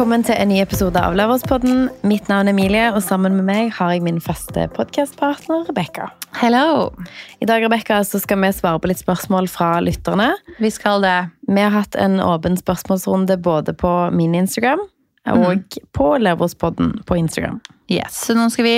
Velkommen til en ny episode av Loverspodden. Mitt navn er Emilie, og sammen med meg har jeg min faste podkastpartner Rebekka. Hello! I dag Rebecca, så skal vi svare på litt spørsmål fra lytterne. Vi skal det. Vi har hatt en åpen spørsmålsrunde både på min Instagram og på Leverspodden på Instagram. Yes, Så nå skal vi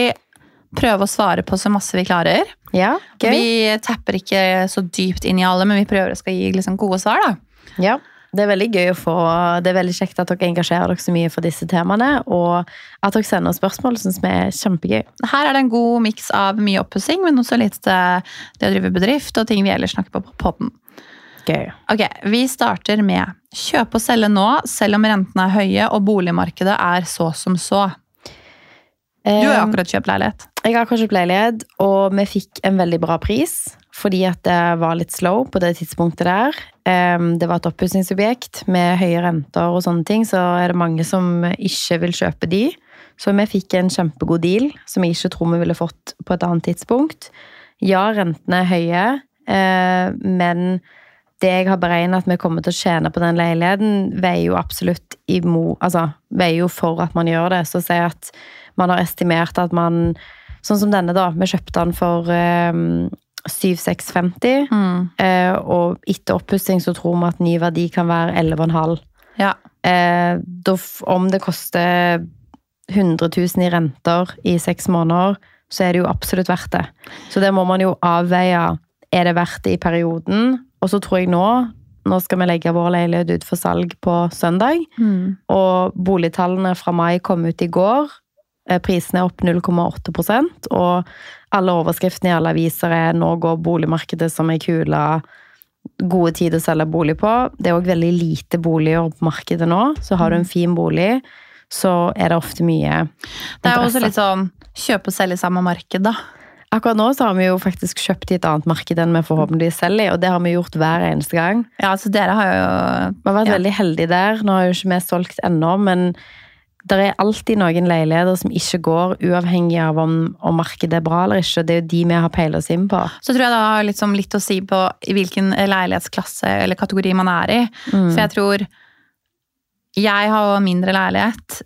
prøve å svare på så masse vi klarer. Ja, gøy. Vi tapper ikke så dypt inn i alle, men vi prøver å skal gi liksom gode svar. da. Ja, det er veldig gøy å få Det er veldig kjekt at dere engasjerer dere så mye for disse temaene, og at dere sender spørsmål, syns vi er kjempegøy. Her er det en god miks av mye oppussing, men også litt eh, det å drive bedrift og ting vi ellers snakker på på podden. Gøy. Ok, Vi starter med kjøpe og selge nå, selv om rentene er høye og boligmarkedet er så som så. Du har jo akkurat kjøpt leilighet. Jeg har akkurat kjøpt leilighet, og vi fikk en veldig bra pris. Fordi at det var litt slow på det tidspunktet der. Det var et oppussingsobjekt med høye renter og sånne ting, så er det mange som ikke vil kjøpe de. Så vi fikk en kjempegod deal, som jeg ikke tror vi ville fått på et annet tidspunkt. Ja, rentene er høye, eh, men det jeg har beregnet at vi kommer til å tjene på den leiligheten, veier jo absolutt imot Altså, veier jo for at man gjør det. Så si at man har estimert at man Sånn som denne, da. Vi kjøpte den for eh, 7650. Mm. Eh, og etter oppussing så tror vi at ny verdi kan være 11,5. Ja. Eh, om det koster 100 000 i renter i seks måneder, så er det jo absolutt verdt det. Så det må man jo avveie. Er det verdt det i perioden? Og så tror jeg nå Nå skal vi legge vår leilighet ut for salg på søndag. Mm. Og boligtallene fra mai kom ut i går. Eh, Prisene er opp 0,8 og alle overskriftene i alle aviser er 'nå går boligmarkedet som ei kule'. Gode tider å selge bolig på. Det er òg veldig lite boliger på markedet nå. Så har du en fin bolig, så er det ofte mye interesse. Det er også litt sånn kjøpe og selge i samme marked, da. Akkurat nå så har vi jo faktisk kjøpt i et annet marked enn vi forhåpentligvis selger i, og det har vi gjort hver eneste gang. Ja, så dere har jo Vi har vært Ja. veldig heldige der. Nå har jo ikke vi solgt ennå, men det er alltid noen leiligheter som ikke går, uavhengig av om, om markedet er bra eller ikke. Det er jo de vi har peilet oss inn på. Så tror jeg det har liksom litt å si på i hvilken leilighetsklasse eller kategori man er i. Mm. For jeg tror Jeg har mindre leilighet.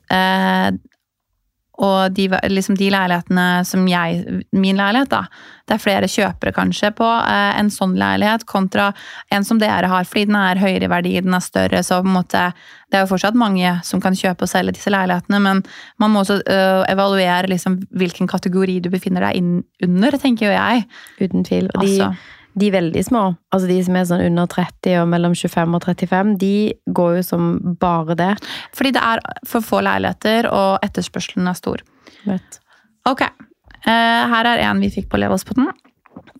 Eh, og de, liksom de leilighetene som jeg Min leilighet, da. Det er flere kjøpere kanskje på eh, en sånn leilighet kontra en som dere har, fordi den er høyere i verdi, den er større, så på en måte Det er jo fortsatt mange som kan kjøpe og selge disse leilighetene, men man må også øh, evaluere liksom hvilken kategori du befinner deg inn under, tenker jo jeg. Uten tvil. Og de, Altså. De veldig små, altså de som er sånn under 30 og mellom 25 og 35, de går jo som bare det. Fordi det er for få leiligheter, og etterspørselen er stor. Vet. Ok, eh, her er en vi fikk på Levåspotten.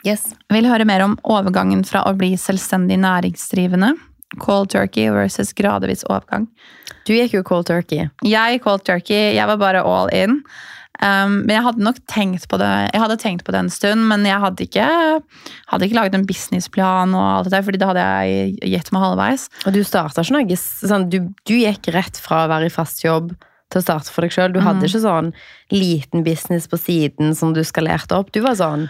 Yes. Vil høre mer om overgangen fra å bli selvstendig næringsdrivende, cold turkey versus gradvis overgang. Du gikk jo cold turkey. Jeg cold turkey, jeg var bare all in. Um, men jeg hadde nok tenkt på det Jeg hadde tenkt på det en stund, men jeg hadde ikke, hadde ikke laget en businessplan, og alt det der, fordi det hadde jeg gitt meg halvveis. Og du starta ikke noe sånn du, du gikk rett fra å være i fast jobb til å starte for deg sjøl. Du hadde Mhm. ikke sånn liten business på siden som du skalerte opp. Du var sånn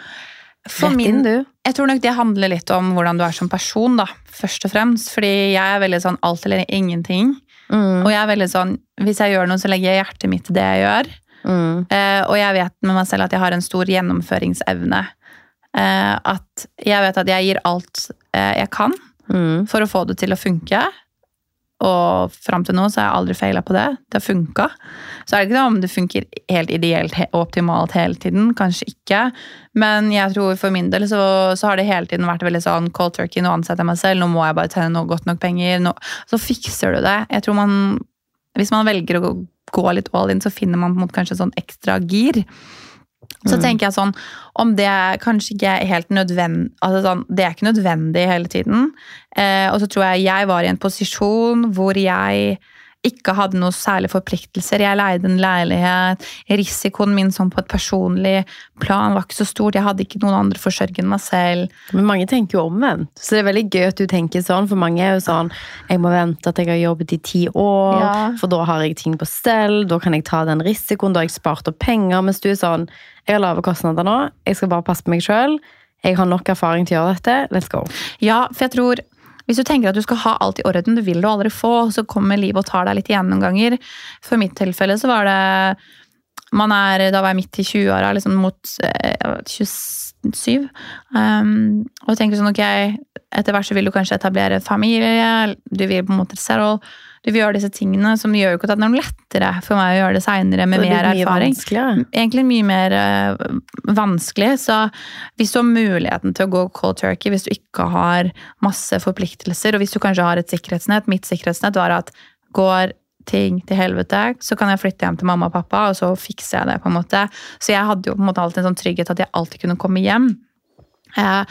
For min. Jeg tror nok det handler litt om hvordan du er som person, da, først og fremst. Fordi jeg er veldig sånn alt eller ingenting. Mm, Og jeg er veldig sånn, hvis jeg gjør noe, så legger jeg hjertet mitt i det jeg gjør. Mm, Eh, og jeg vet med meg selv at jeg har en stor gjennomføringsevne. Eh, at jeg vet at jeg gir alt eh, jeg kan mm. for å få det til å funke. Og fram til nå så har jeg aldri feila på det. Det har funka. Så er det ikke noe om det funker helt ideelt og optimalt hele tiden. Kanskje ikke. Men jeg tror for min del så, så har det hele tiden vært veldig sånn cold turkey. Nå ansetter jeg meg selv, nå må jeg bare tjene noe godt nok penger. Nå, så fikser du det. Jeg tror man, Hvis man velger å gå, litt all in, så finner man på en måte kanskje sånn ekstra gir. Så Mm. tenker jeg sånn, om det kanskje ikke er helt nødvendig altså sånn, Det er ikke nødvendig hele tiden. Eh, og så tror jeg jeg var i en posisjon hvor jeg ikke hadde noe særlig forpliktelser. Jeg leide en leilighet. Risikoen min sånn på et personlig plan var ikke så stort. Jeg hadde ikke noen andre forsørgende enn meg selv. Men mange tenker jo omvendt. Så det er veldig gøy at du tenker sånn, for mange er jo sånn Jeg må vente at jeg har jobbet i ti år, Ja. for da har jeg ting på stell, da kan jeg ta den risikoen, da har jeg spart opp penger. Mens du er sånn Jeg har lave kostnader nå, jeg skal bare passe på meg sjøl. Jeg har nok erfaring til å gjøre dette. Let's go. Ja, for jeg tror hvis du tenker at du skal ha alt i orden, det vil du aldri få, så kommer livet og tar deg litt igjen noen ganger. For mitt tilfelle så var det man er, Da var jeg midt i 20-åra, liksom mot eh, vet, 27. Um, og tenker sånn, ok, etter hvert så vil du kanskje etablere familie, du vil på en måte settle, du vil gjøre disse tingene som gjør jo ikke at det er noe lettere for meg å gjøre det seinere med Det mer erfaring egentlig mye mer uh, vanskelig. Så hvis du har muligheten til å gå cold turkey, hvis du ikke har masse forpliktelser, og hvis du kanskje har et sikkerhetsnett Mitt sikkerhetsnett var at går ting til helvete, så kan jeg flytte hjem til mamma og pappa, og så fikser jeg det. på en måte. Så jeg hadde jo på en måte alltid en sånn trygghet at jeg alltid kunne komme hjem. Eh,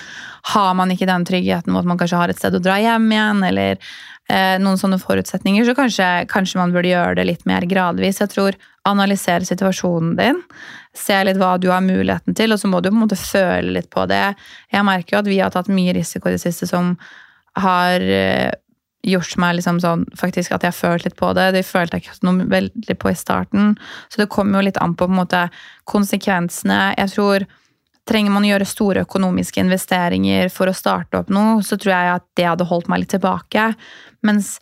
har man ikke den tryggheten med at man kanskje har et sted å dra hjem igjen, eller noen sånne forutsetninger, så kanskje, kanskje man burde gjøre det litt mer gradvis. Jeg tror analysere situasjonen din, se litt hva du har muligheten til, og så må du på en måte føle litt på det. Jeg merker jo at vi har tatt mye risiko i det siste som har eh, gjort meg liksom sånn, faktisk at jeg har følt litt på det. Det følte jeg ikke noe veldig på i starten. Så det kommer jo litt an på, på en måte, konsekvensene. Jeg tror Trenger man å gjøre store økonomiske investeringer for å starte opp noe, så tror jeg at det hadde holdt meg litt tilbake. Mens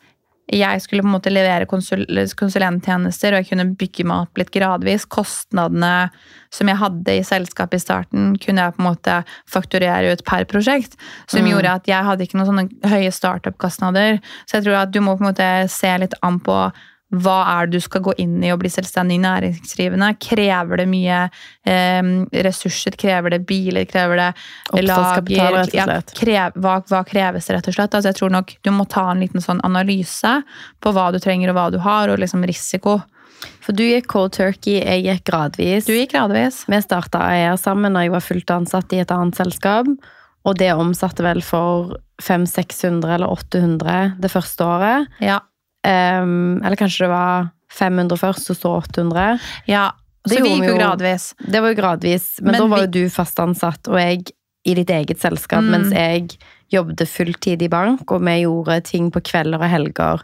jeg skulle på en måte levere konsul konsulenttjenester, og jeg kunne bygge meg opp litt gradvis. Kostnadene som jeg hadde i selskapet i starten, kunne jeg på en måte fakturere ut per prosjekt. Som Mm. gjorde at jeg hadde ikke noen sånne høye startup-kostnader. Så jeg tror at du må på en måte se litt an på hva er det du skal gå inn i og bli selvstendig næringsdrivende? Krever det mye eh, ressurser? Krever det biler? Krever det lager? rett og Ja, slett. krev, hva, hva kreves det, rett og slett? Altså, jeg tror nok du må ta en liten sånn analyse på hva du trenger og hva du har, og liksom risiko. For du gikk cold turkey, jeg gikk gradvis. Du gikk gradvis. Vi starta AER sammen da jeg var fullt ansatt i et annet selskap. Og det omsatte vel for 500-600 eller 800 det første året. Ja. Ehm, eller kanskje det var 500 først, og så 800. ja. Det Så vi gikk jo gradvis. Det var jo gradvis, men, Men da var vi- jo du fast ansatt, og jeg i ditt eget selskap, Mm. mens jeg jobbet fulltid i bank, og vi gjorde ting på kvelder og helger.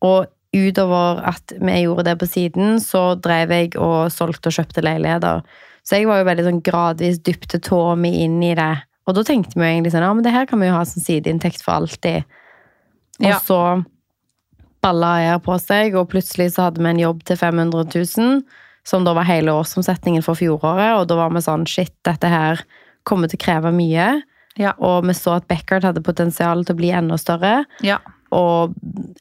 Og utover at vi gjorde det på siden, så drev jeg og solgte og kjøpte leiligheter. Så jeg var jo veldig sånn gradvis dypte tåa mi inn i det. Og da tenkte vi jo egentlig sånn, ja, men det her kan vi jo ha som sideinntekt for alltid. Og Ja. så balla jeg på seg, og plutselig så hadde vi en jobb til 500 000, som da var hele årsomsetningen for fjoråret, og da var vi sånn, shit, dette her kommer til å kreve mye. Ja. Og vi så at Beckard hadde potensial til å bli enda større, Ja. og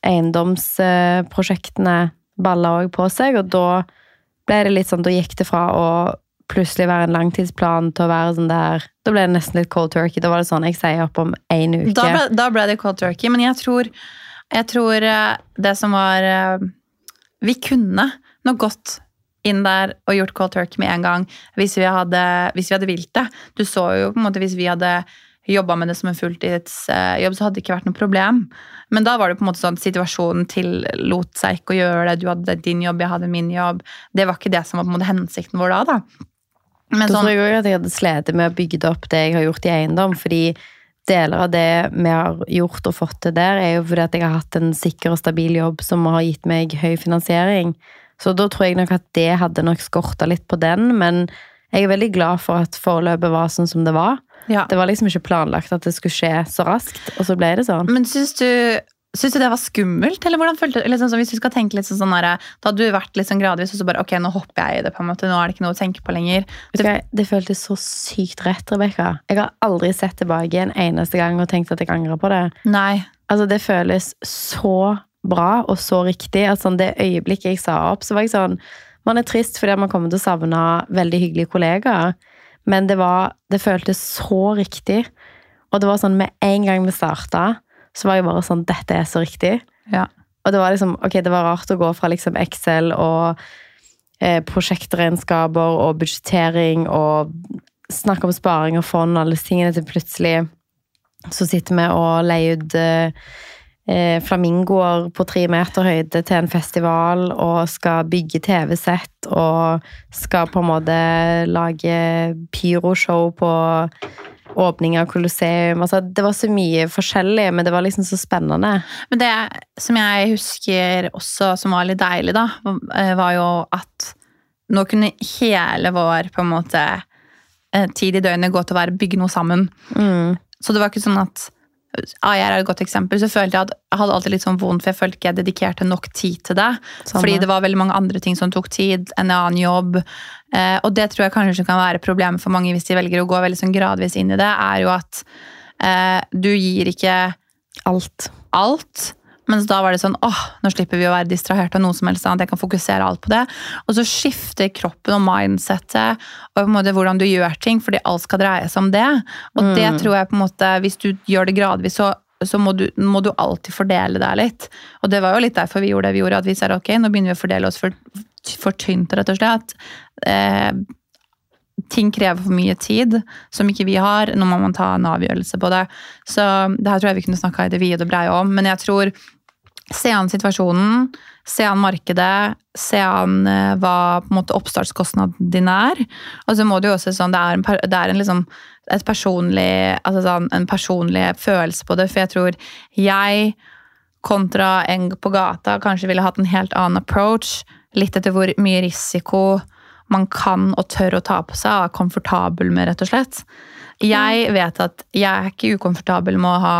eiendomsprosjektene balla òg på seg, og da ble det litt sånn, da gikk det fra å plutselig være en langtidsplan til å være sånn der Da ble det nesten litt cold turkey. Da var det sånn jeg sier opp om én uke. Da ble, da ble det cold turkey, men jeg tror, jeg tror eh, det som var eh, Vi kunne nå gått inn der og gjort cold turkey med en gang hvis vi hadde, hvis vi hadde vilt det. Du så jo på en måte hvis vi hadde jobba med det som en fulltidsjobb, så hadde det ikke vært noe problem. Men da var det på en måte sånn situasjonen tillot seg ikke å gjøre det. Du hadde din jobb, jeg hadde min jobb. Det var ikke det som var på en måte hensikten vår da. da. Men Da sånn, tror jeg òg at jeg hadde slitt med å bygge opp det jeg har gjort i eiendom. Fordi deler av det vi har gjort og fått til der, er jo fordi at jeg har hatt en sikker og stabil jobb som har gitt meg høy finansiering. Så da tror jeg nok at det hadde nok skorta litt på den, men jeg er veldig glad for at forløpet var sånn som det var. ja. Det var liksom ikke planlagt at det skulle skje så raskt, og så ble det sånn. Men syns du, syns du det var skummelt? Eller hvordan følte du, liksom, Hvis du skal tenke litt sånn, sånn der, Da hadde du vært litt sånn gradvis, og så bare ok, nå hopper jeg i det. på en måte, Nå er det ikke noe å tenke på lenger. Det føltes så sykt rett, Rebekka. Jeg har aldri sett tilbake en eneste gang og tenkt at jeg angrer på det. Nei. Altså, det føles så bra og så riktig. at sånn, Det øyeblikket jeg sa opp, så var jeg sånn Man er trist fordi man kommer til å savne veldig hyggelige kollegaer, men det var Det føltes så riktig. Og det var sånn med en gang vi starta, så var jeg bare sånn Dette er så riktig. Ja. Og det var liksom Ok, det var rart å gå fra liksom Excel og eh, prosjektregnskaper og budsjettering og snakke om sparing og fond og alle disse tingene til plutselig så sitter vi og leier ut eh, eh, flamingoer på tre meter høyde til en festival og skal bygge TV-sett og skal på en måte lage pyroshow på åpning av Colosseum. Altså, det var så mye forskjellig, men det var liksom så spennende. Men det som jeg husker også som var litt deilig, da, eh, var jo at nå kunne hele vår på en måte eh, tid i døgnet gå til å være bygge noe sammen. Mm. Så det var ikke sånn at AIR er et godt eksempel, så følte jeg at jeg hadde alltid litt sånn vondt, for jeg følte ikke jeg dedikerte nok tid til det. Samme. Fordi det var veldig mange andre ting som tok tid, en annen jobb. Eh, og det tror jeg kanskje kan være problemet for mange hvis de velger å gå veldig sånn gradvis inn i det, er jo at eh, du gir ikke Alt. alt. Mens da var det sånn åh, nå slipper vi å være distrahert av noe som helst annet. Jeg kan fokusere alt på det. Og så skifter kroppen og mindsettet og på en måte hvordan du gjør ting, fordi alt skal dreie seg om det. Og det tror jeg på en måte, hvis du gjør det gradvis, så, så må, du, må du alltid fordele deg litt. Og det var jo litt derfor vi gjorde det vi gjorde, at vi sa ok, nå begynner vi å fordele oss for, for tynt, rett og slett. Eh, ting krever for mye tid som ikke vi har. Nå må man ta en avgjørelse på det. Så det her tror jeg vi kunne snakka i det vide og breie om. Men jeg tror Se an situasjonen, se an markedet, se an eh, hva på en måte oppstartskostnaden din er. Og så må du jo også sånn, Det er en, det er en liksom et personlig, altså sånn, en personlig følelse på det. For jeg tror jeg kontra en på gata kanskje ville hatt en helt annen approach. Litt etter hvor mye risiko man kan og tør å ta på seg og er komfortabel med, rett og slett. Jeg vet at jeg er ikke ukomfortabel med å ha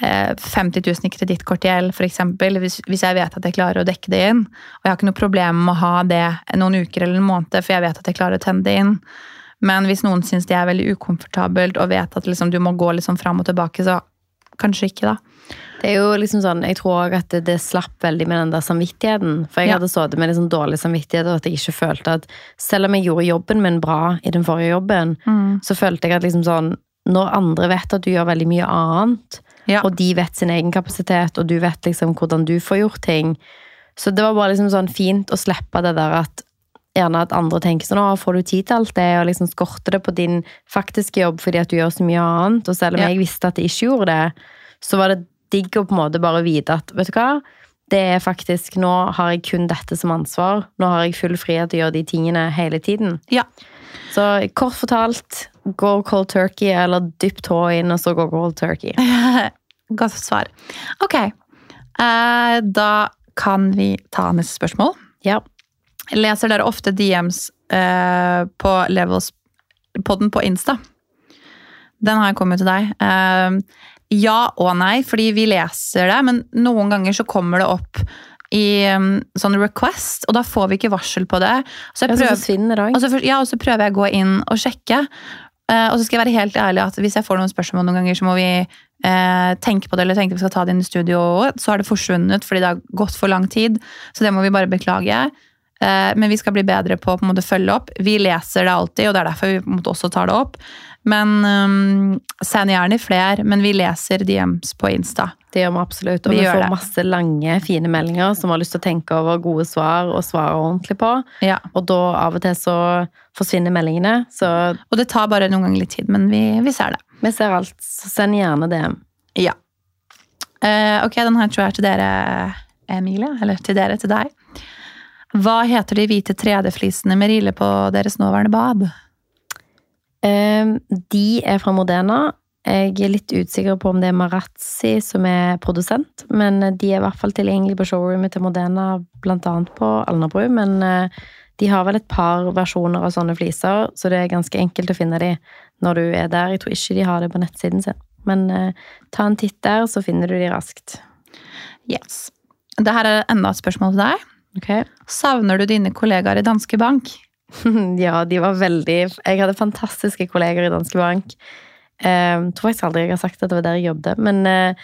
50 000 i kredittkortgjeld, f.eks. Hvis, hvis jeg vet at jeg klarer å dekke det inn. Og jeg har ikke noe problem med å ha det noen uker eller en måned, for jeg vet at jeg klarer å tenne det inn. Men hvis noen syns det er veldig ukomfortabelt og vet at liksom, du må gå liksom fram og tilbake, så kanskje ikke, da. Det er jo liksom sånn, Jeg tror også at det, det slapp veldig med den der samvittigheten. For jeg Ja. hadde sittet med liksom dårlig samvittighet, og at jeg ikke følte at Selv om jeg gjorde jobben min bra i den forrige jobben, så følte jeg at liksom sånn Når andre vet at du gjør veldig mye annet, Ja. og de vet sin egen kapasitet, og du vet liksom hvordan du får gjort ting Så det var bare liksom sånn fint å slippe det der at Gjerne at andre tenker sånn, å, får du tid til alt det, og liksom skorter det på din faktiske jobb fordi at du gjør så mye annet, og selv om Ja. jeg visste at jeg ikke gjorde det, så var det digg å på en måte bare vite at, vet du hva, det er faktisk, nå har jeg kun dette som ansvar, nå har jeg full frihet til å gjøre de tingene hele tiden. Ja. Så kort fortalt, gå cold turkey, eller dypp tåa inn, og så gå cold turkey. Godt svar. Ok. Eh, da kan vi ta neste spørsmål. Ja. Leser dere ofte DMs eh, på Levels-podden på Insta? Den har jeg kommet til deg. Eh, ja og nei, fordi vi leser det, men noen ganger så kommer det opp i um, sånn request, og da får vi ikke varsel på det. Så jeg prøver, det og så, for- ja, og så prøver jeg å gå inn og sjekke. Uh, og så skal jeg være helt ærlig at hvis jeg får noen spørsmål noen ganger, så må vi uh, tenke på det, eller tenke vi skal ta det inn i studio. Så har det forsvunnet fordi det har gått for lang tid. Så det må vi bare beklage. Eh, men vi skal bli bedre på å følge opp. Vi leser det alltid, og det er derfor vi også tar det opp. Men um, Send gjerne flere, men vi leser DMs på Insta. Det gjør vi absolutt. Og Vi vi, får det. masse lange, fine meldinger som har lyst til å tenke over gode svar og svare ordentlig på. Ja. Og da av og til så forsvinner meldingene. Så Og det tar bare noen ganger litt tid, men vi, vi ser det. vi ser alt. Så send gjerne DM. Ja. Uh, ok, den her tror jeg er til dere, Emilie. Eller til dere, til deg. Hva heter de hvite 3D-flisene med rille på deres nåværende bad? Eh, de er fra Modena. Jeg er litt usikker på om det er Marazzi som er produsent, men de er i hvert fall tilgjengelig på showroomet til Modena, annet på Alnabru. Men eh, de har vel et par versjoner av sånne fliser, så det er ganske enkelt å finne de når du er der. Jeg tror ikke de har det på nettsiden sin. Men eh, ta en titt der, så finner du de raskt. Yes. Det her er enda et spørsmål til deg. Ok? Savner du dine kollegaer i Danske Bank? Ja, de var veldig Jeg hadde fantastiske kolleger i Danske Bank. Eh, tror faktisk aldri jeg har sagt at det var der jeg jobbet, men eh,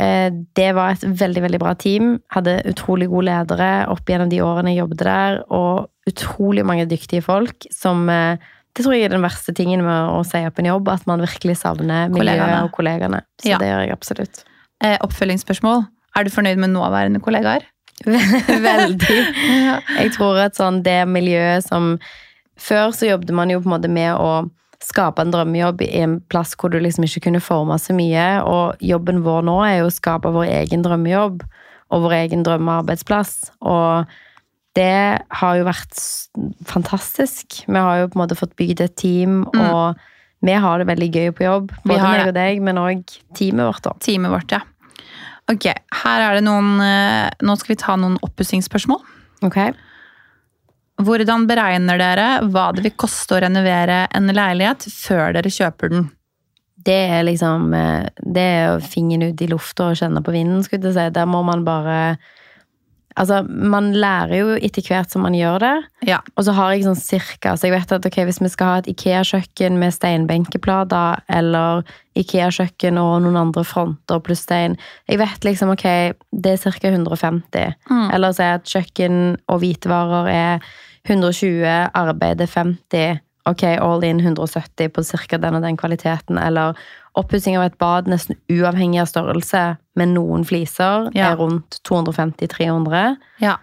eh, det var et veldig, veldig bra team. Hadde utrolig gode ledere opp gjennom de årene jeg jobbet der, og utrolig mange dyktige folk som eh, Det tror jeg er den verste tingen med å si opp en jobb, at man virkelig savner miljøet Kollegaene. og kollegene. Så Ja. det gjør jeg absolutt. Eh, oppfølgingsspørsmål. Er du fornøyd med nåværende kollegaer? Veldig. Jeg tror at sånn det miljøet som Før så jobbet man jo på en måte med å skape en drømmejobb i en plass hvor du liksom ikke kunne forme så mye, og jobben vår nå er jo å skape vår egen drømmejobb og vår egen drømmearbeidsplass. Og det har jo vært fantastisk. Vi har jo på en måte fått bygd et team, og vi har det veldig gøy på jobb. Både meg og deg, men òg teamet vårt. da. Teamet vårt, ja. Ok, her er det noen eh, Nå skal vi ta noen oppussingsspørsmål. Ok? Hvordan beregner dere hva det vil koste å renovere en leilighet før dere kjøper den? det er liksom eh, Det er fingeren ut i lufta og kjenne på vinden, skulle jeg si. Der må man bare Altså, man lærer jo etter hvert som man gjør det. Ja. Og så har jeg sånn cirka Så jeg vet at ok, hvis vi skal ha et Ikea-kjøkken med steinbenkeplater, eller Ikea-kjøkken og noen andre fronter pluss stein Jeg vet liksom ok, det er ca. 150. Mm. Eller si at kjøkken og hvitevarer er 120, arbeid er 50. Ok, all in 170 på ca. den og den kvaliteten. Eller oppussing av et bad nesten uavhengig av størrelse, med noen fliser, Ja. er rundt 250-300. ja.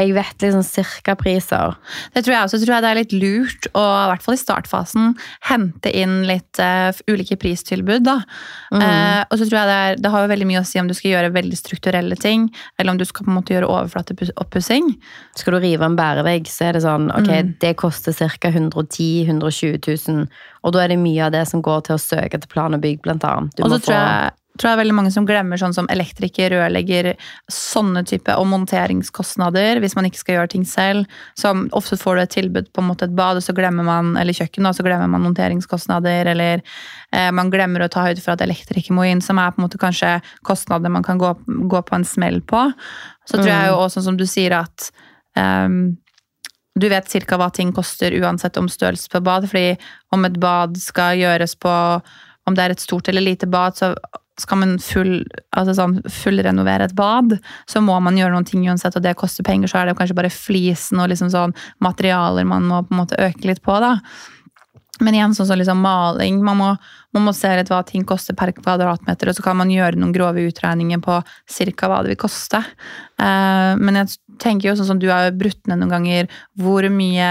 Jeg vet liksom cirka priser. Det tror jeg også. Jeg tror det er litt lurt å, i hvert fall i startfasen, hente inn litt uh, ulike pristilbud. da. Mm. Uh, og så tror jeg det, er, det har jo veldig mye å si om du skal gjøre veldig strukturelle ting, eller om du skal på en måte gjøre overflateoppussing. Skal du rive en bærevegg, så er det sånn ok, Mm. det koster ca. 110 120 000. Og da er det mye av det som går til å søke til plan og bygg, blant annet. Du Og så tror jeg, tror jeg veldig mange som glemmer sånn som elektriker, rørlegger, sånne type, og monteringskostnader, hvis man ikke skal gjøre ting selv. Som ofte får du et tilbud på en måte et bad, man, eller kjøkken, og så glemmer man monteringskostnader, eller eh, man glemmer å ta høyde for at elektriker må inn, som er på en måte kanskje kostnader man kan gå, gå på en smell på. Så tror jeg jo også, som du sier, at um, du vet cirka hva ting koster uansett om størrelse på bad, fordi om et bad skal gjøres på om det er et stort eller lite bad, så skal man full, altså sånn, fullrenovere et bad, så må man gjøre noen ting uansett, og det koster penger, så er det kanskje bare flisen og liksom sånn materialer man må på en måte øke litt på, da. Men igjen, sånn som liksom maling, man må, man må se litt hva ting koster per kvadratmeter, og så kan man gjøre noen grove utregninger på cirka hva det vil koste. Uh, men jeg tenker jo sånn som du har brutt ned noen ganger, hvor mye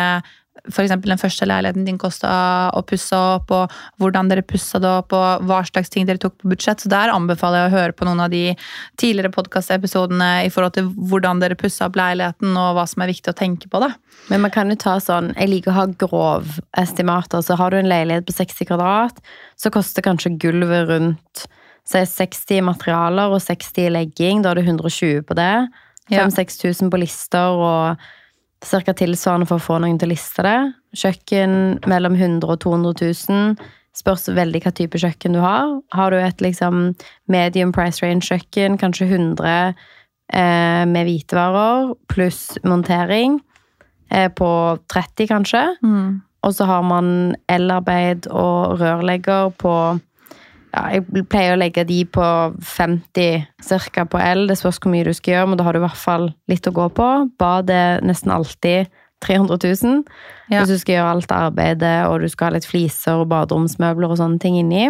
eksempel den første leiligheten din kosta å pusse opp, og hvordan dere pussa det opp, og hva slags ting dere tok på budsjett. Så der anbefaler jeg å høre på noen av de tidligere podkastepisodene i forhold til hvordan dere pussa opp leiligheten, og hva som er viktig å tenke på. da. Men man kan jo ta sånn Jeg liker å ha grov estimater. Så har du en leilighet på 60 kvadrat, så koster kanskje gulvet rundt så er 60 materialer og 60 i legging. Da er det 120 på det. Ja. 5000-6000 på lister og ca. tilsvarende for å få noen til å liste det. Kjøkken mellom 100 og 200 000. Spørs veldig hva type kjøkken du har. Har du et liksom medium price range-kjøkken, kanskje 100 eh, med hvitevarer pluss montering eh, på 30, kanskje. Og så har man elarbeid og rørlegger på ja, Jeg pleier å legge de på 50 ca. på el. Det spørs hvor mye du skal gjøre, men da har du i hvert fall litt å gå på. Bad er nesten alltid 300 000. Ja. Hvis du skal gjøre alt arbeidet, og du skal ha litt fliser og baderomsmøbler og sånne ting inni.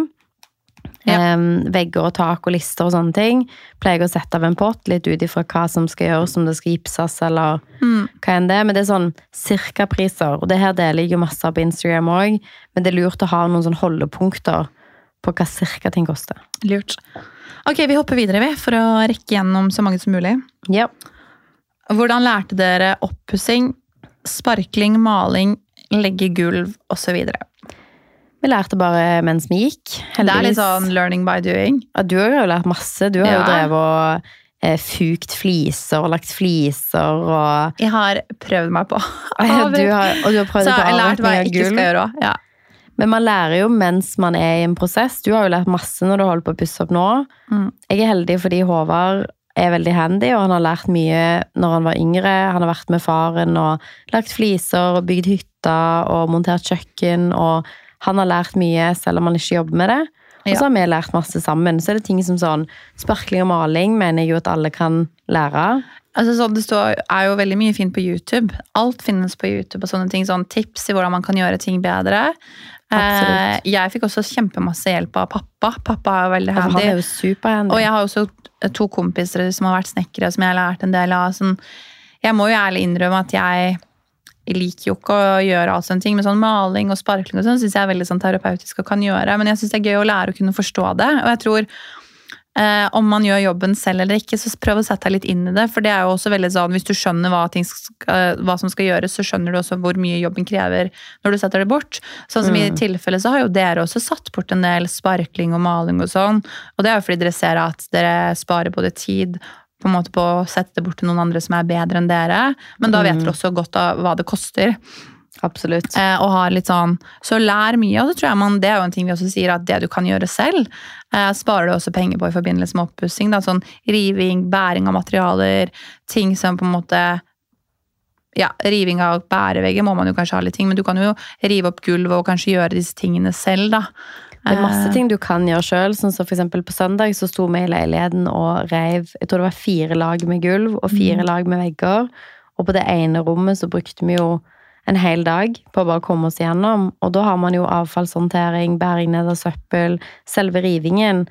Ja. Um, vegger og tak og lister og sånne ting. Pleier å sette av en pott, litt ut ifra hva som skal gjøres, om det skal gipses eller hva enn det. Men det er sånn cirka-priser, og det her deler jeg jo masse på Instagram òg. Men det er lurt å ha noen sånn holdepunkter på hva cirka ting koster. Lurt. Ok, vi hopper videre, vi, for å rekke gjennom så mange som mulig. Ja. Hvordan lærte dere oppussing, sparkling, maling, legge gulv osv.? Vi lærte bare mens vi gikk. Det er litt sånn learning by doing. Ja, du har jo lært masse. Du har jo drevet og eh, fugt fliser og lagt fliser og Jeg har prøvd meg på. du har, Og du har prøvd så jeg har lært hva jeg ikke skal gjøre òg. Ja. Men man lærer jo mens man er i en prosess. Du har jo lært masse når du holder på å pusse opp nå. Mm. Jeg er heldig fordi Håvard er veldig handy, og han har lært mye når han var yngre. Han har vært med faren og lagt fliser og bygd hytter og montert kjøkken. og han har lært mye selv om han ikke jobber med det. Og så har vi lært masse sammen. Så er det ting som sånn sparkling og maling mener jeg jo at alle kan lære. Altså, sånn, det står, er jo veldig mye fint på YouTube. Alt finnes på YouTube. og sånne ting, sånn Tips i hvordan man kan gjøre ting bedre. Eh, Absolutt. jeg fikk også kjempemasse hjelp av pappa. Pappa er veldig handy. er jo. Og jeg har også to kompiser som har vært snekkere, som jeg har lært en del av. Sånn, jeg må jo ærlig innrømme at jeg liker jo ikke å gjøre alt sånne ting, men sånn maling og sparkling og sånn syns jeg er veldig sånn terapeutisk og kan gjøre. Men jeg syns det er gøy å lære å kunne forstå det. Og jeg tror eh, om man gjør jobben selv eller ikke, så prøv å sette deg litt inn i det. For det er jo også veldig sånn, hvis du skjønner hva, ting skal, hva som skal gjøres, så skjønner du også hvor mye jobben krever når du setter det bort. Sånn som i tilfelle så har jo dere også satt bort en del sparkling og maling og sånn. Og det er jo fordi dere ser at dere sparer både tid på en måte på å sette det bort til noen andre som er bedre enn dere. Men da vet dere også godt hva det koster. Absolutt. Eh, og har litt sånn, Så lær mye, og så tror jeg man, det er jo en ting vi også sier, at det du kan gjøre selv, eh, sparer du også penger på i forbindelse med oppussing. Sånn riving, bæring av materialer, ting som på en måte ja, Riving av bærevegger må man jo kanskje ha litt ting, men du kan jo rive opp gulvet og kanskje gjøre disse tingene selv, da. Det er masse Eh, ting du kan gjøre sjøl. Sånn som for på søndag så sto vi i leiligheten og reiv Jeg tror det var fire lag med gulv og fire Mhm. lag med vegger. Og på det ene rommet så brukte vi jo en hel dag på å bare komme oss igjennom. Og da har man jo avfallshåndtering, bæring ned av søppel, selve rivingen.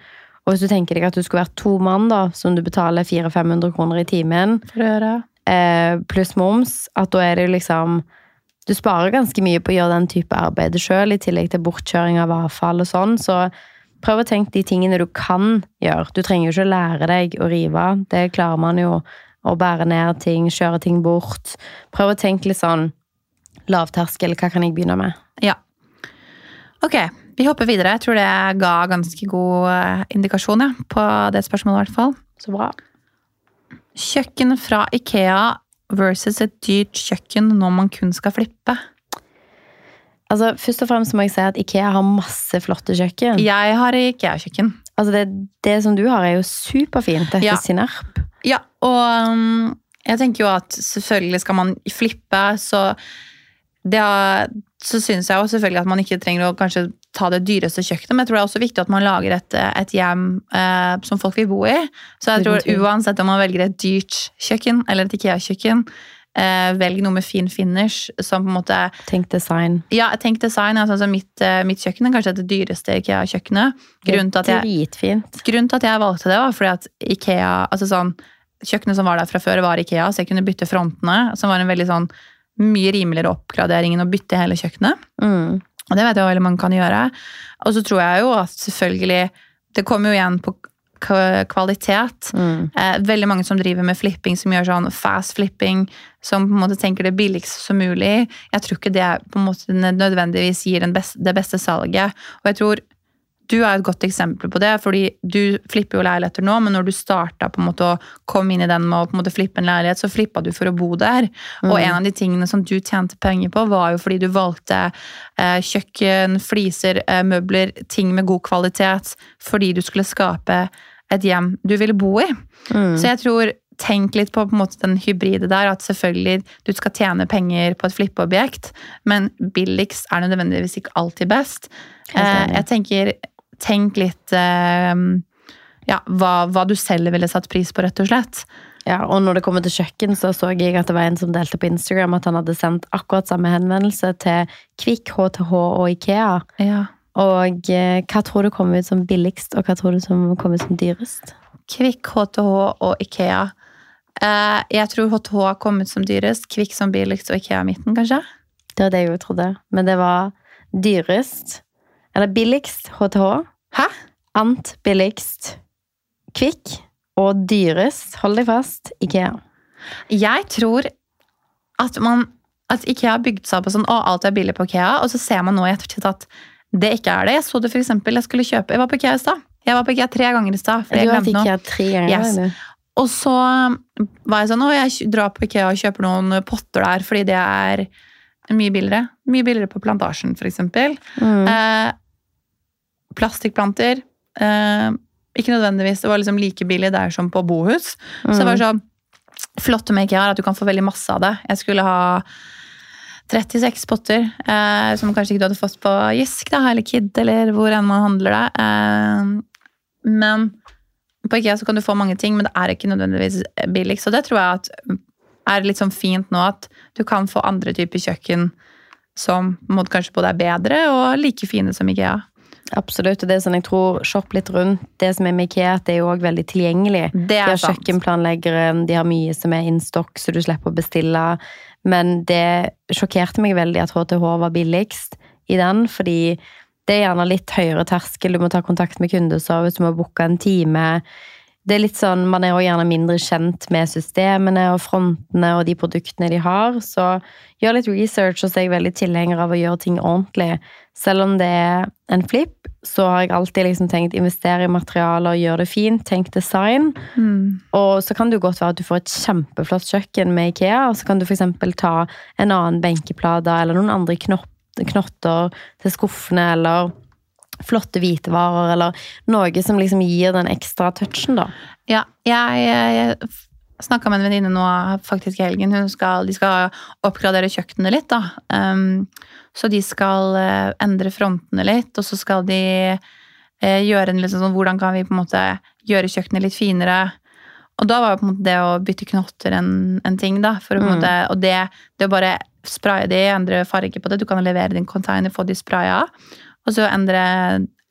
Og hvis du tenker deg at du skulle vært to mann, da, som du betaler 400-500 kroner i timen, eh, pluss moms, at da er det jo liksom Du sparer ganske mye på å gjøre den type arbeid sjøl, i tillegg til bortkjøring av avfall og sånn. Så prøv å tenke de tingene du kan gjøre. Du trenger jo ikke å lære deg å rive. Det klarer man jo. Å bære ned ting, kjøre ting bort. Prøv å tenke litt sånn lavterskel. Hva kan jeg begynne med? Ja. Ok, vi hopper videre. Jeg tror det ga ganske god eh, indikasjon ja, på det spørsmålet, i hvert fall. Så bra. Kjøkken fra Ikea versus et dyrt kjøkken når man kun skal flippe. Altså, Først og fremst må jeg si at Ikea har masse flotte kjøkken. Jeg har Ikea-kjøkken. Altså, det, det som du har, er jo superfint. etter Ja. Sinerp. Ja, og um, jeg tenker jo at selvfølgelig skal man flippe, så har, så syns jeg jo selvfølgelig at man ikke trenger å kanskje ta det dyreste kjøkkenet, men jeg tror det er også viktig at man lager et, et hjem eh, som folk vil bo i. Så jeg tror uansett om man velger et dyrt kjøkken eller et Ikea-kjøkken, eh, velg noe med fin finish som på en måte Tenk design. Ja, tenk design. Altså, altså mitt, eh, mitt kjøkken er kanskje det dyreste Ikea-kjøkkenet. Grunnen Grunnen til at jeg valgte det, var fordi at Ikea altså sånn, Kjøkkenet som var der fra før, var Ikea, så jeg kunne bytte frontene. Som var en veldig sånn mye rimeligere oppgradering enn å bytte hele kjøkkenet. Mm. Og det vet jeg hva veldig mange kan gjøre. Og så tror jeg jo at selvfølgelig Det kommer jo igjen på kvalitet. Mm. Eh, veldig mange som driver med flipping, som gjør sånn fast flipping, som på en måte tenker det billigst som mulig. Jeg tror ikke det på en måte nødvendigvis gir den best, det beste salget. Og jeg tror du er et godt eksempel på det, fordi du flipper jo leiligheter nå, men når du starta på en måte å komme inn i den med å på en måte flippe en leilighet, så flippa du for å bo der. Og en av de tingene som du tjente penger på, var jo fordi du valgte eh, kjøkken, fliser, eh, møbler, ting med god kvalitet, fordi du skulle skape et hjem du ville bo i. Mm. Så jeg tror Tenk litt på, på en måte den hybride der, at selvfølgelig du skal tjene penger på et flippeobjekt, men billigst er nødvendigvis ikke alltid best. Eh, jeg tenker, tenk litt eh, ja, hva, hva du selv ville satt pris på, rett og slett. Ja, og når det kommer til kjøkken, så så jeg at det var en som delte på Instagram at han hadde sendt akkurat samme henvendelse til Kvikk, HTH og Ikea. Ja. Og eh, hva tror du kom ut som billigst, og hva tror du som kom ut som dyrest? Kvikk, HTH og Ikea. Eh, jeg tror HTH har kommet som dyrest, Kvikk som billigst og Ikea midten, kanskje. Det var det jeg jo trodde. Men det var dyrest Eller billigst HTH. Hæ? Ant billigst Kvikk. Og dyrest, hold deg fast, Ikea. Jeg tror at man at Ikea har bygd seg opp og sånn, å, alt er billig på Ikea, og så ser man nå i ettertid at det ikke er det. Jeg så det for eksempel, jeg skulle kjøpe, jeg var på Ikea i stad. Jeg var på Ikea tre ganger i stad, Du har vært. Ikea tre ganger. Yes. Og så var jeg sånn, å, jeg drar på Ikea og kjøper noen potter der, fordi det er mye billigere. Mye billigere på plantasjen, eksempel. Mm. Eh, plastikkplanter. Eh, ikke nødvendigvis, det var liksom like billig der som på bohus. Så det var sånn Flott med IKEA at du kan få veldig masse av det. Jeg skulle ha 36 potter, eh, som kanskje ikke du hadde fått på Gisk da, eller Kid, eller hvor enn man handler det. Eh, men på IKEA så kan du få mange ting, men det er ikke nødvendigvis billig. Så det tror jeg at er litt sånn fint nå, at du kan få andre typer kjøkken som måtte kanskje både er bedre og like fine som IKEA. Absolutt. og det er sånn jeg tror Shopp litt rundt. Det som er med Ikea, det er jo også veldig tilgjengelig. Det De er har sant. kjøkkenplanleggere, de har mye som er in stock, så du slipper å bestille. Men det sjokkerte meg veldig at HTH var billigst i den, fordi det er gjerne litt høyere terskel. Du må ta kontakt med kundeservice, du må booke en time. Det er litt sånn, Man er også gjerne mindre kjent med systemene og frontene og de produktene de har. Så gjør litt research, og så er jeg veldig tilhenger av å gjøre ting ordentlig. Selv om det er en flip, så har jeg alltid liksom tenkt investere i materialer, gjøre det fint, tenk design. Mm. Og så kan det jo godt være at du får et kjempeflott kjøkken med Ikea, og så kan du f.eks. ta en annen benkeplate eller noen andre knotter til skuffene, eller flotte hvitevarer, eller noe som liksom gir den ekstra touchen, da. Ja, jeg, jeg snakka med en venninne nå faktisk i helgen. Hun skal, de skal oppgradere kjøkkenet litt, da. Um, så de skal eh, endre frontene litt, og så skal de eh, gjøre en litt sånn Hvordan kan vi på en måte gjøre kjøkkenet litt finere? Og da var jo på en måte det å bytte knotter en, en ting, da. For å Mm. måte, og det, det å bare spraye de, endre farge på det. Du kan levere din container, få de spraya. Og så endre,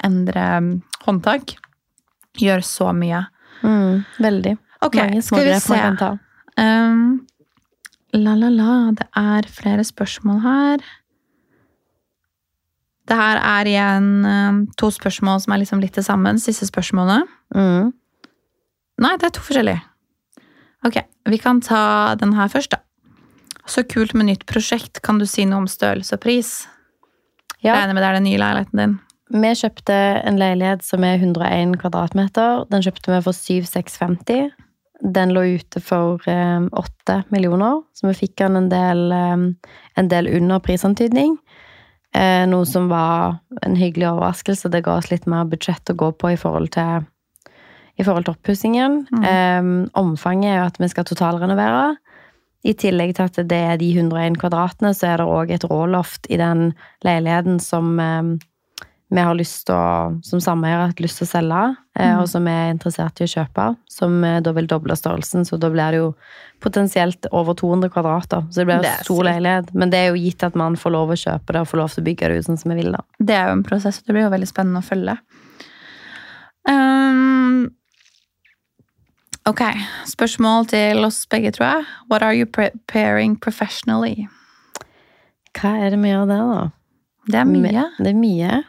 endre um, håndtak. Gjør så mye. Mm, veldig. Ok, Mange skal vi smågrep man kan ta. Um, la, la, la. Det er flere spørsmål her. Det her er igjen um, to spørsmål som er liksom litt til sammen. Siste spørsmålet. Mm. Nei, det er to forskjellige. Ok, vi kan ta den her først, da. Så kult med nytt prosjekt. Kan du si noe om størrelse og pris? Ja. Regner med det er den nye leiligheten din. Vi kjøpte en leilighet som er 101 kvadratmeter. Den kjøpte vi for 7650. Den lå ute for eh, 8 millioner, så vi fikk den en del, en del under prisantydning. Eh, noe som var en hyggelig overraskelse. Det ga oss litt mer budsjett å gå på i forhold til, i forhold til oppussingen. Eh, omfanget er jo at vi skal totalrenovere. I tillegg til at det er de 101 kvadratene, så er det òg et råloft i den leiligheten som eh, vi har lyst til å, som sameier har hatt lyst til å selge, Mhm. og som vi er interessert i å kjøpe. Som eh, da vil doble størrelsen, så da blir det jo potensielt over 200 kvadrater. Så det blir jo Det stor sykt. leilighet. Men det er jo gitt at man får lov å kjøpe det og får lov til å bygge det ut sånn som vi vil, da. Det er jo en prosess, og det blir jo veldig spennende å følge. Um, ok, spørsmål til oss begge, tror jeg. What are you preparing professionally? Hva er det vi gjør der, da? Det er mye. Det er mye.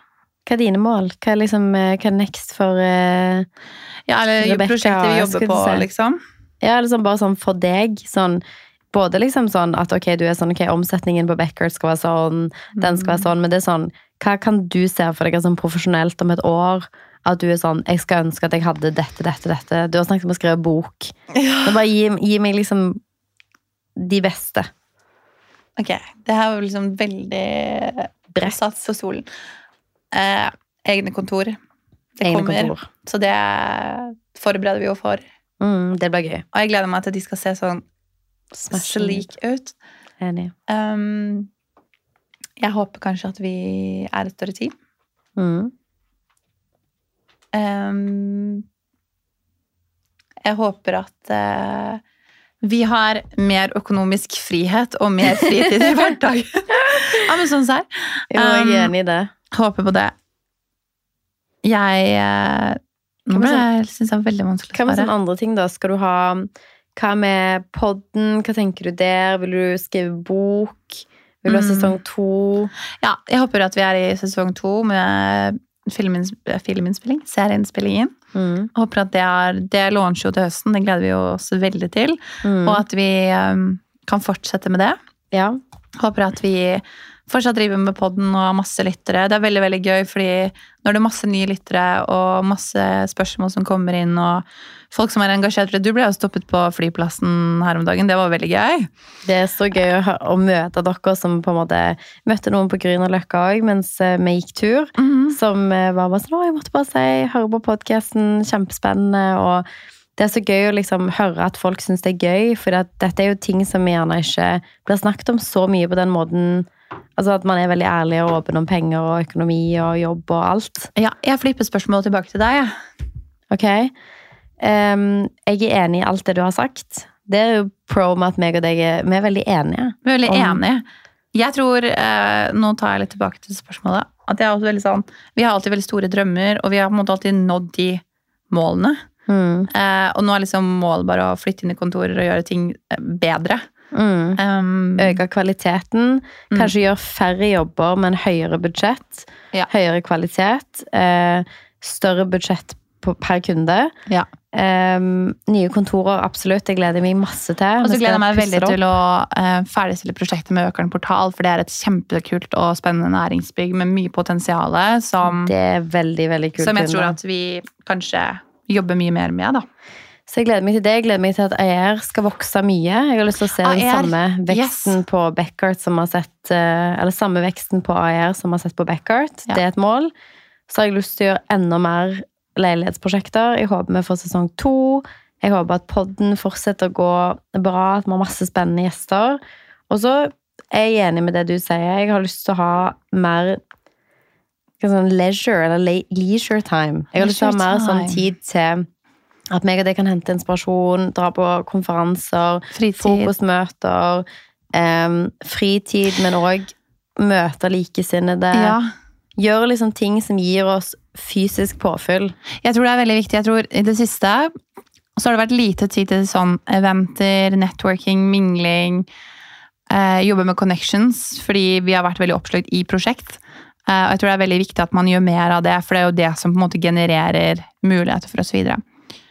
Hva er dine mål? Hva er liksom, eh, hva er next for uh, Ja, eller Rebecca, prosjektet vi jobber på, liksom. Ja, liksom bare sånn for deg. Sånn, både liksom sånn at ok, du er sånn, ok, omsetningen på Beckert skal være sånn, den skal være sånn, men det er sånn, hva kan du se for deg sånn profesjonelt om et år? At du er sånn, jeg skal ønske at jeg hadde dette, dette, dette. Du har snakket om å skrive bok. Ja. bare gi, gi meg liksom de beste. Ok, det her var liksom veldig bredt satt på solen. Eh, egne kontor. Det Egne kommer, kontor. så det forbereder vi jo for. Mm, det blir gøy. Og jeg gleder meg til at de skal se sånn Smashing. slik ut. Enig. Um, jeg håper kanskje at vi er et større team. Mm. Um, jeg håper at uh, vi har mer økonomisk frihet og mer fritid i hverdagen. ja, men sånn serr. Jo, jeg er enig i det. Håper på det. Jeg uh, Nå ble jeg synes det er veldig vanskelig Hva med sånne andre ting, da? Skal du ha Hva med podden? Hva tenker du der? Vil du skrive bok? Vil du ha Mm. sesong to? Ja, jeg håper at vi er i sesong to med filminns filminnspilling. Serieinnspillingen. Mm. Håper at det er Det launcher jo til høsten, det gleder vi oss veldig til. Mm. Og at vi um, kan fortsette med det. Ja. Håper at vi fortsatt driver med podden og har masse lyttere. Det er veldig veldig gøy, fordi når det er masse nye lyttere og masse spørsmål som kommer inn, og folk som er engasjert Du ble jo stoppet på flyplassen her om dagen. Det var veldig gøy. Det er så gøy å, møte dere som på en måte møtte noen på Grünerløkka òg mens eh, vi gikk tur. Som eh, var bare sånn Å, jeg måtte bare si, høre på podkasten, kjempespennende. Og det er så gøy å liksom høre at folk syns det er gøy, for dette er jo ting som vi gjerne ikke blir snakket om så mye på den måten. Altså at man er veldig ærlig og åpen om penger og økonomi og jobb og alt. Ja, jeg flipper spørsmålet tilbake til deg. jeg. Ok? Um, jeg er enig i alt det du har sagt. Det er jo pro med at meg og deg er, vi er veldig enige. Vi er veldig Om- enige. Jeg tror, eh, Nå tar jeg litt tilbake til spørsmålet. At jeg er også veldig sånn, Vi har alltid veldig store drømmer, og vi har på en måte alltid nådd de målene. Mm. Eh, og nå er liksom målet bare å flytte inn i kontorer og gjøre ting eh, bedre. Mm. Um, Øke kvaliteten. Mm. Kanskje gjøre færre jobber, men høyere budsjett. Ja. Høyere kvalitet. Eh, større budsjett på, per kunde. Ja. Um, nye kontorer, absolutt. Det gleder jeg meg masse til. Og så gleder jeg meg veldig til å uh, ferdigstille prosjektet med Økeren portal, for det er et kjempekult og spennende næringsbygg med mye potensial som, som jeg tror at vi kanskje jobber mye mer med. da. Så jeg gleder meg til det. Jeg gleder meg til at AR skal vokse mye. Jeg har lyst til å se den samme veksten på Beckart som har sett eh, Eller samme veksten på AR som har sett på Beckart. Ja. Det er et mål. Så har jeg lyst til å gjøre enda mer leilighetsprosjekter. Jeg håper vi får sesong to. Jeg håper at podden fortsetter å gå bra, at vi har masse spennende gjester. Og så er jeg enig med det du sier. Jeg har lyst til å ha mer sånn leisure, eller leisure time. Jeg har lyst til å ha mer sånn tid til at meg og deg kan hente inspirasjon, dra på konferanser, Fritid. frokostmøter, Um, fritid, men òg møte likesinnede. Ja. Gjøre liksom ting som gir oss fysisk påfyll. Jeg tror det er veldig viktig. Jeg tror I det siste så har det vært lite tid til sånn eventer, networking, mingling. Eh, jobbe med connections, fordi vi har vært veldig oppslukt i prosjekt. Eh, og jeg tror det er veldig viktig at man gjør mer av det, for det er jo det som på en måte genererer muligheter for oss videre.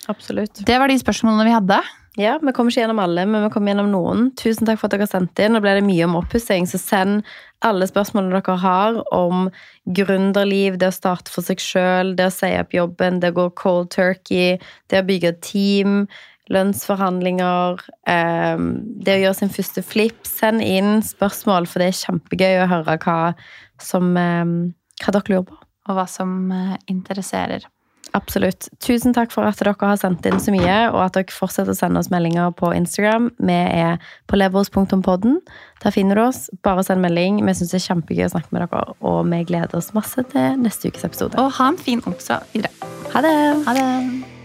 Absolutt. Det var de spørsmålene vi hadde. Ja, Vi kommer ikke gjennom alle, men vi kommer gjennom noen. Tusen takk for at dere har sendt inn. Nå ble det mye om oppussing, så send alle spørsmålene dere har om gründerliv, det å starte for seg sjøl, det å si opp jobben, det å gå cold turkey, det å bygge team, lønnsforhandlinger, ehm, det å gjøre sin første flip. Send inn spørsmål, for det er kjempegøy å høre hva, som, ehm, hva dere lurer på. Og hva som eh, interesserer. Absolutt. Tusen takk for at dere har sendt inn så mye, og at dere fortsetter å sende oss meldinger på Instagram. Vi er på levels.podden. Der finner du oss. Bare send melding. Vi syns det er kjempegøy å snakke med dere, og vi gleder oss masse til neste ukes episode. Og ha en fin onsdag videre. Ha det! Ha det!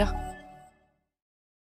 Twitter.